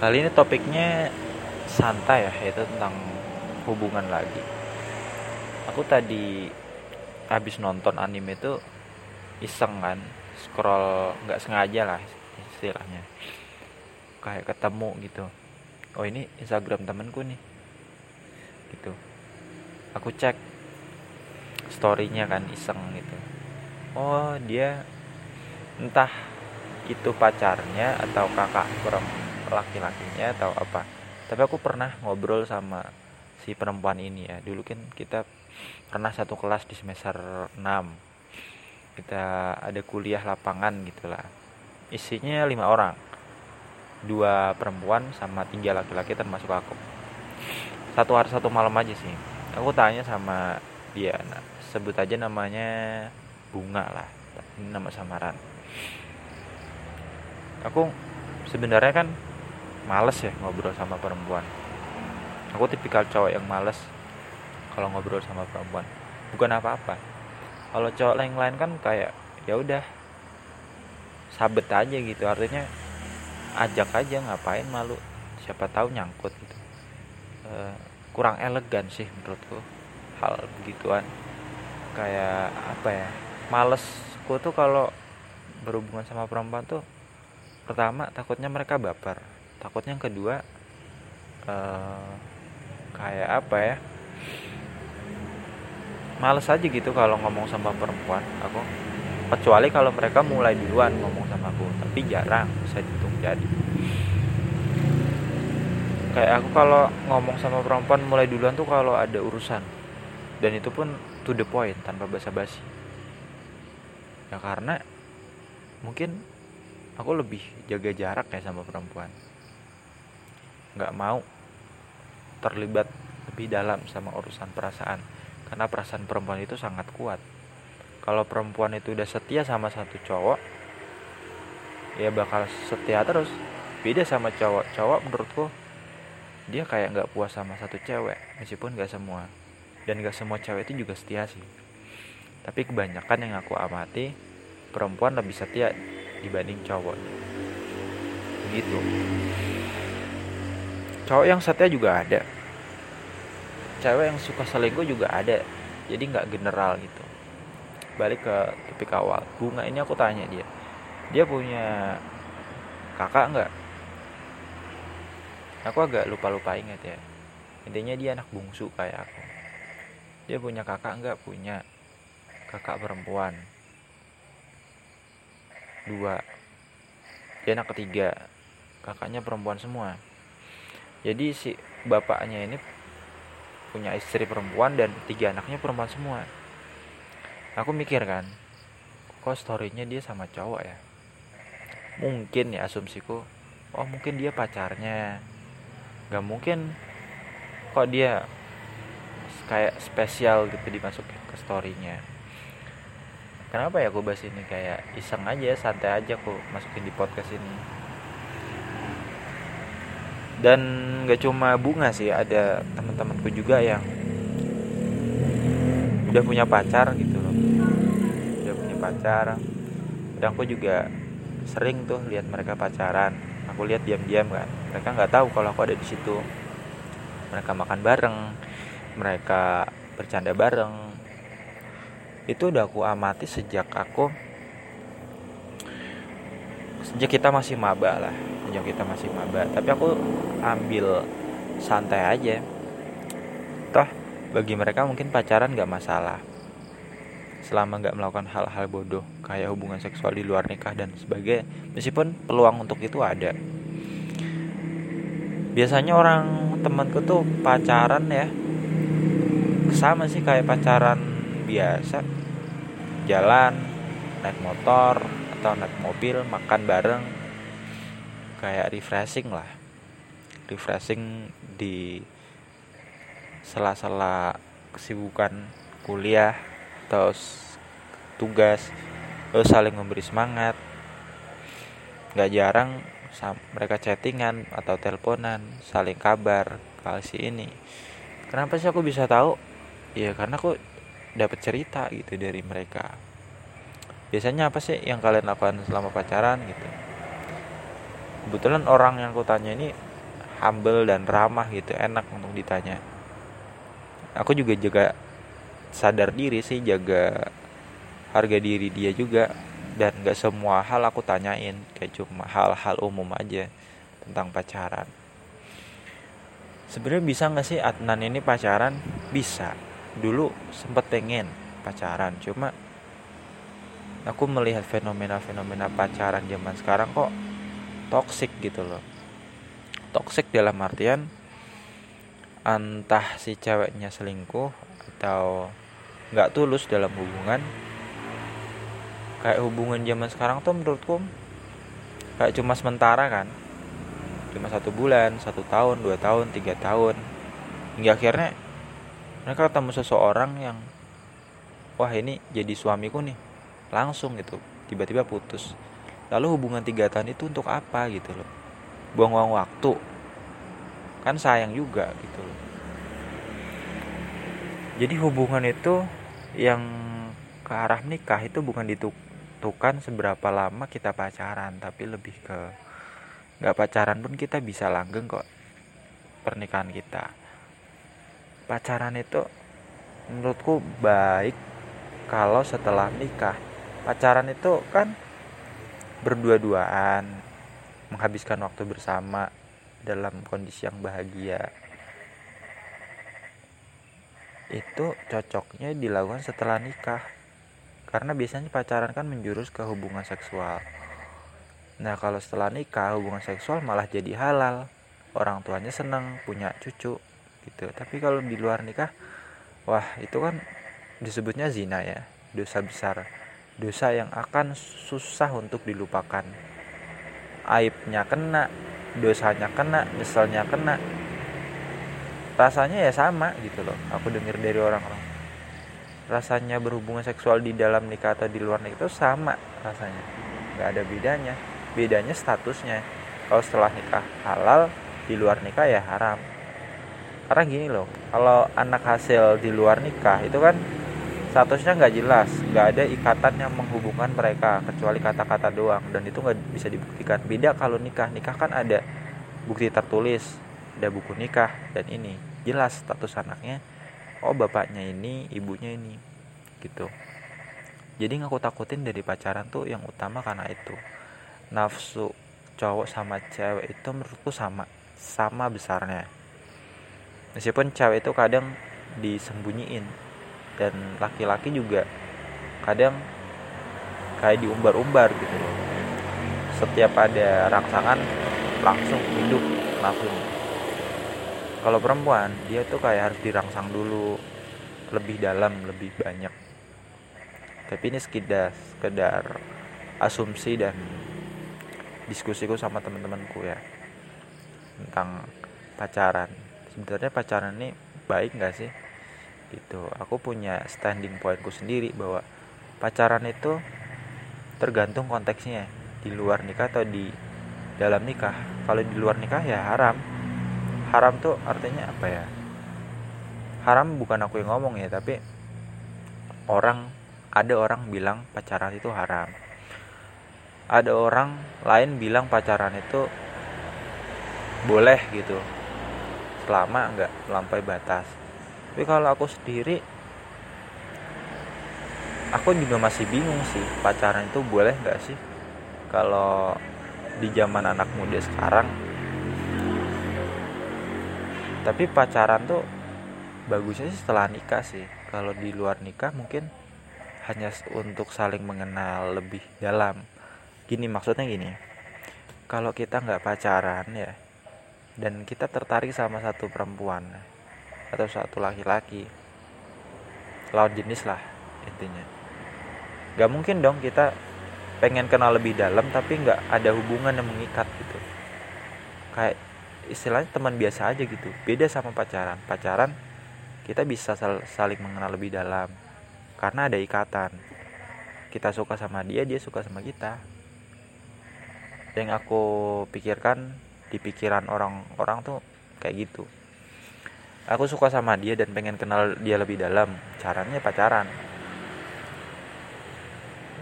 Kali ini topiknya santai ya, yaitu tentang hubungan lagi. Aku tadi habis nonton anime itu iseng kan, scroll nggak sengaja lah istilahnya. Kayak ketemu gitu. Oh ini Instagram temenku nih. Gitu. Aku cek storynya kan iseng gitu. Oh dia entah itu pacarnya atau kakak perempuan laki-lakinya atau apa. Tapi aku pernah ngobrol sama si perempuan ini ya. Dulu kan kita pernah satu kelas di semester 6 kita ada kuliah lapangan gitulah isinya lima orang. Dua perempuan sama tiga laki-laki termasuk aku. Satu hari satu malam aja sih. Aku tanya sama dia nah, sebut aja namanya bunga lah. Ini nama samaran. Aku sebenarnya kan males ya ngobrol sama perempuan. Aku tipikal cowok yang males kalau ngobrol sama perempuan. Bukan apa-apa. Kalau cowok lain-lain kan kayak ya udah sabet aja gitu. Artinya ajak aja ngapain malu? Siapa tahu nyangkut gitu. E, kurang elegan sih menurutku hal begituan. Kayak apa ya malesku tuh kalau berhubungan sama perempuan tuh pertama takutnya mereka baper takutnya yang kedua uh, kayak apa ya? Males aja gitu kalau ngomong sama perempuan. Aku kecuali kalau mereka mulai duluan ngomong sama aku tapi jarang saya hitung jadi. Kayak aku kalau ngomong sama perempuan mulai duluan tuh kalau ada urusan. Dan itu pun to the point tanpa basa-basi. Ya karena mungkin aku lebih jaga jarak ya sama perempuan nggak mau terlibat lebih dalam sama urusan perasaan. Karena perasaan perempuan itu sangat kuat. Kalau perempuan itu udah setia sama satu cowok ya bakal setia terus. Beda sama cowok. Cowok menurutku dia kayak nggak puas sama satu cewek meskipun nggak semua. Dan nggak semua cewek itu juga setia sih. Tapi kebanyakan yang aku amati perempuan lebih setia dibanding cowok. Gitu cowok yang setia juga ada. Cewek yang suka selingkuh juga ada. Jadi nggak general gitu. Balik ke topik awal. Bunga ini aku tanya dia dia punya kakak nggak? Aku agak lupa lupa ingat ya. Intinya dia anak bungsu kayak aku. Dia punya kakak nggak? Punya. Kakak perempuan. Dua. Dia anak ketiga. Kakaknya perempuan semua jadi si bapaknya ini punya istri perempuan dan tiga anaknya perempuan semua. Aku mikir kan kok storynya dia sama cowok ya? Mungkin ya asumsiku oh mungkin dia pacarnya. Gak mungkin kok dia kayak spesial gitu dimasukin ke storynya. Kenapa ya aku bahas ini? Kayak iseng aja santai aja aku masukin di podcast ini dan gak cuma bunga sih ada teman-temanku juga yang udah punya pacar gitu loh. Udah punya pacar. Dan aku juga sering tuh lihat mereka pacaran. Aku lihat diam-diam kan. Mereka nggak tahu kalau aku ada di situ. Mereka makan bareng mereka bercanda bareng. Itu udah aku amati sejak aku sejak kita masih maba lah sejak kita masih maba. Tapi aku ambil santai aja. Toh bagi mereka mungkin pacaran gak masalah. Selama gak melakukan hal-hal bodoh kayak hubungan seksual di luar nikah dan sebagainya meskipun peluang untuk itu ada. Biasanya orang temanku tuh pacaran ya. Sama sih kayak pacaran biasa. Jalan naik motor atau naik mobil makan bareng kayak refreshing lah. Refreshing di sela-sela kesibukan kuliah atau tugas terus saling memberi semangat. Nggak jarang mereka chattingan atau teleponan saling kabar kali si ini. Kenapa sih aku bisa tahu? Ya karena aku dapat cerita gitu dari mereka. Biasanya apa sih yang kalian lakukan selama pacaran gitu kebetulan orang yang aku tanya ini humble dan ramah gitu enak untuk ditanya. Aku juga jaga sadar diri sih jaga harga diri dia juga. Dan gak semua hal aku tanyain kayak cuma hal-hal umum aja tentang pacaran. Sebenarnya bisa nggak sih Adnan ini pacaran? Bisa. Dulu sempet pengen pacaran cuma aku melihat fenomena-fenomena pacaran zaman sekarang kok toxic gitu loh. Toxic dalam artian entah si ceweknya selingkuh atau nggak tulus dalam hubungan kayak hubungan zaman sekarang tuh menurutku kayak cuma sementara kan. Cuma satu bulan satu tahun dua tahun tiga tahun. Hingga akhirnya mereka ketemu seseorang yang wah ini jadi suamiku nih. Langsung gitu tiba-tiba putus lalu hubungan tiga tahun itu untuk apa gitu loh. Buang-buang waktu. Kan sayang juga gitu loh. Jadi hubungan itu yang ke arah nikah itu bukan ditentukan seberapa lama kita pacaran tapi lebih ke nggak pacaran pun kita bisa langgeng kok pernikahan kita. Pacaran itu menurutku baik kalau setelah nikah. Pacaran itu kan berdua-duaan menghabiskan waktu bersama dalam kondisi yang bahagia. Itu cocoknya dilakukan setelah nikah karena biasanya pacaran kan menjurus ke hubungan seksual. Nah kalau setelah nikah hubungan seksual malah jadi halal. Orang tuanya senang punya cucu gitu. Tapi kalau di luar nikah Wah itu kan disebutnya zina ya Dosa besar Dosa yang akan susah untuk dilupakan. Aibnya kena Dosanya kena Nyeselnya kena. Rasanya ya sama gitu loh Aku dengar dari orang-orang. Rasanya berhubungan seksual di dalam nikah atau di luar nikah itu sama rasanya. Gak ada bedanya. Bedanya statusnya. Kalau setelah nikah halal di luar nikah ya haram. Karena gini loh kalau anak hasil di luar nikah itu kan statusnya nggak jelas nggak ada ikatan yang menghubungkan mereka kecuali kata-kata doang. Dan itu nggak bisa dibuktikan. Beda kalau nikah. Nikah kan ada bukti tertulis ada buku nikah dan ini. Jelas status anaknya oh bapaknya ini ibunya ini gitu. Jadi ngaku takutin dari pacaran tuh yang utama karena itu. Nafsu cowok sama cewek itu menurutku sama sama besarnya. Meskipun cewek itu kadang disembunyiin dan laki-laki juga kadang kayak diumbar-umbar gitu. Loh setiap ada rangsangan langsung hidup langsung. Kalau perempuan dia tuh kayak harus dirangsang dulu lebih dalam lebih banyak. Tapi ini sekedar sekedar asumsi dan diskusiku sama teman-temanku ya tentang pacaran. Sebenarnya pacaran ini baik nggak sih gitu. Aku punya standing pointku sendiri bahwa pacaran itu tergantung konteksnya. Di luar nikah atau di dalam nikah. Kalau di luar nikah ya haram. Haram tuh artinya apa ya? Haram bukan aku yang ngomong ya tapi orang ada orang bilang pacaran itu haram. Ada orang lain bilang pacaran itu boleh gitu. Selama nggak melampaui batas tapi kalau aku sendiri aku juga masih bingung sih pacaran itu boleh nggak sih? Kalau di zaman anak muda sekarang tapi pacaran tuh bagusnya sih setelah nikah sih. Kalau di luar nikah mungkin hanya untuk saling mengenal lebih dalam. Gini maksudnya gini kalau kita nggak pacaran ya dan kita tertarik sama satu perempuan atau satu laki-laki. Lawan jenis lah intinya. Nggak mungkin dong kita pengen kenal lebih dalam tapi nggak ada hubungan yang mengikat gitu. Kayak istilahnya teman biasa aja gitu. Beda sama pacaran. Pacaran kita bisa saling mengenal lebih dalam. Karena ada ikatan. Kita suka sama dia dia suka sama kita. Yang aku pikirkan di pikiran orang-orang tuh kayak gitu aku suka sama dia dan pengen kenal dia lebih dalam. Caranya pacaran.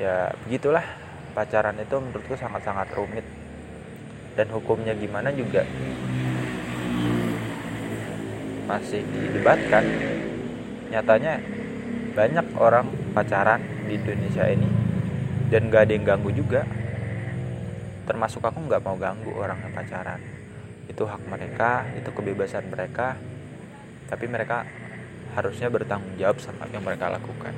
Ya begitulah. Pacaran itu menurutku sangat-sangat rumit. Dan hukumnya gimana juga masih didebatkan. Nyatanya banyak orang pacaran di Indonesia ini dan gak ada yang ganggu juga. Termasuk aku nggak mau ganggu orang yang pacaran. Itu hak mereka itu kebebasan mereka tapi mereka harusnya bertanggung jawab sama yang mereka lakukan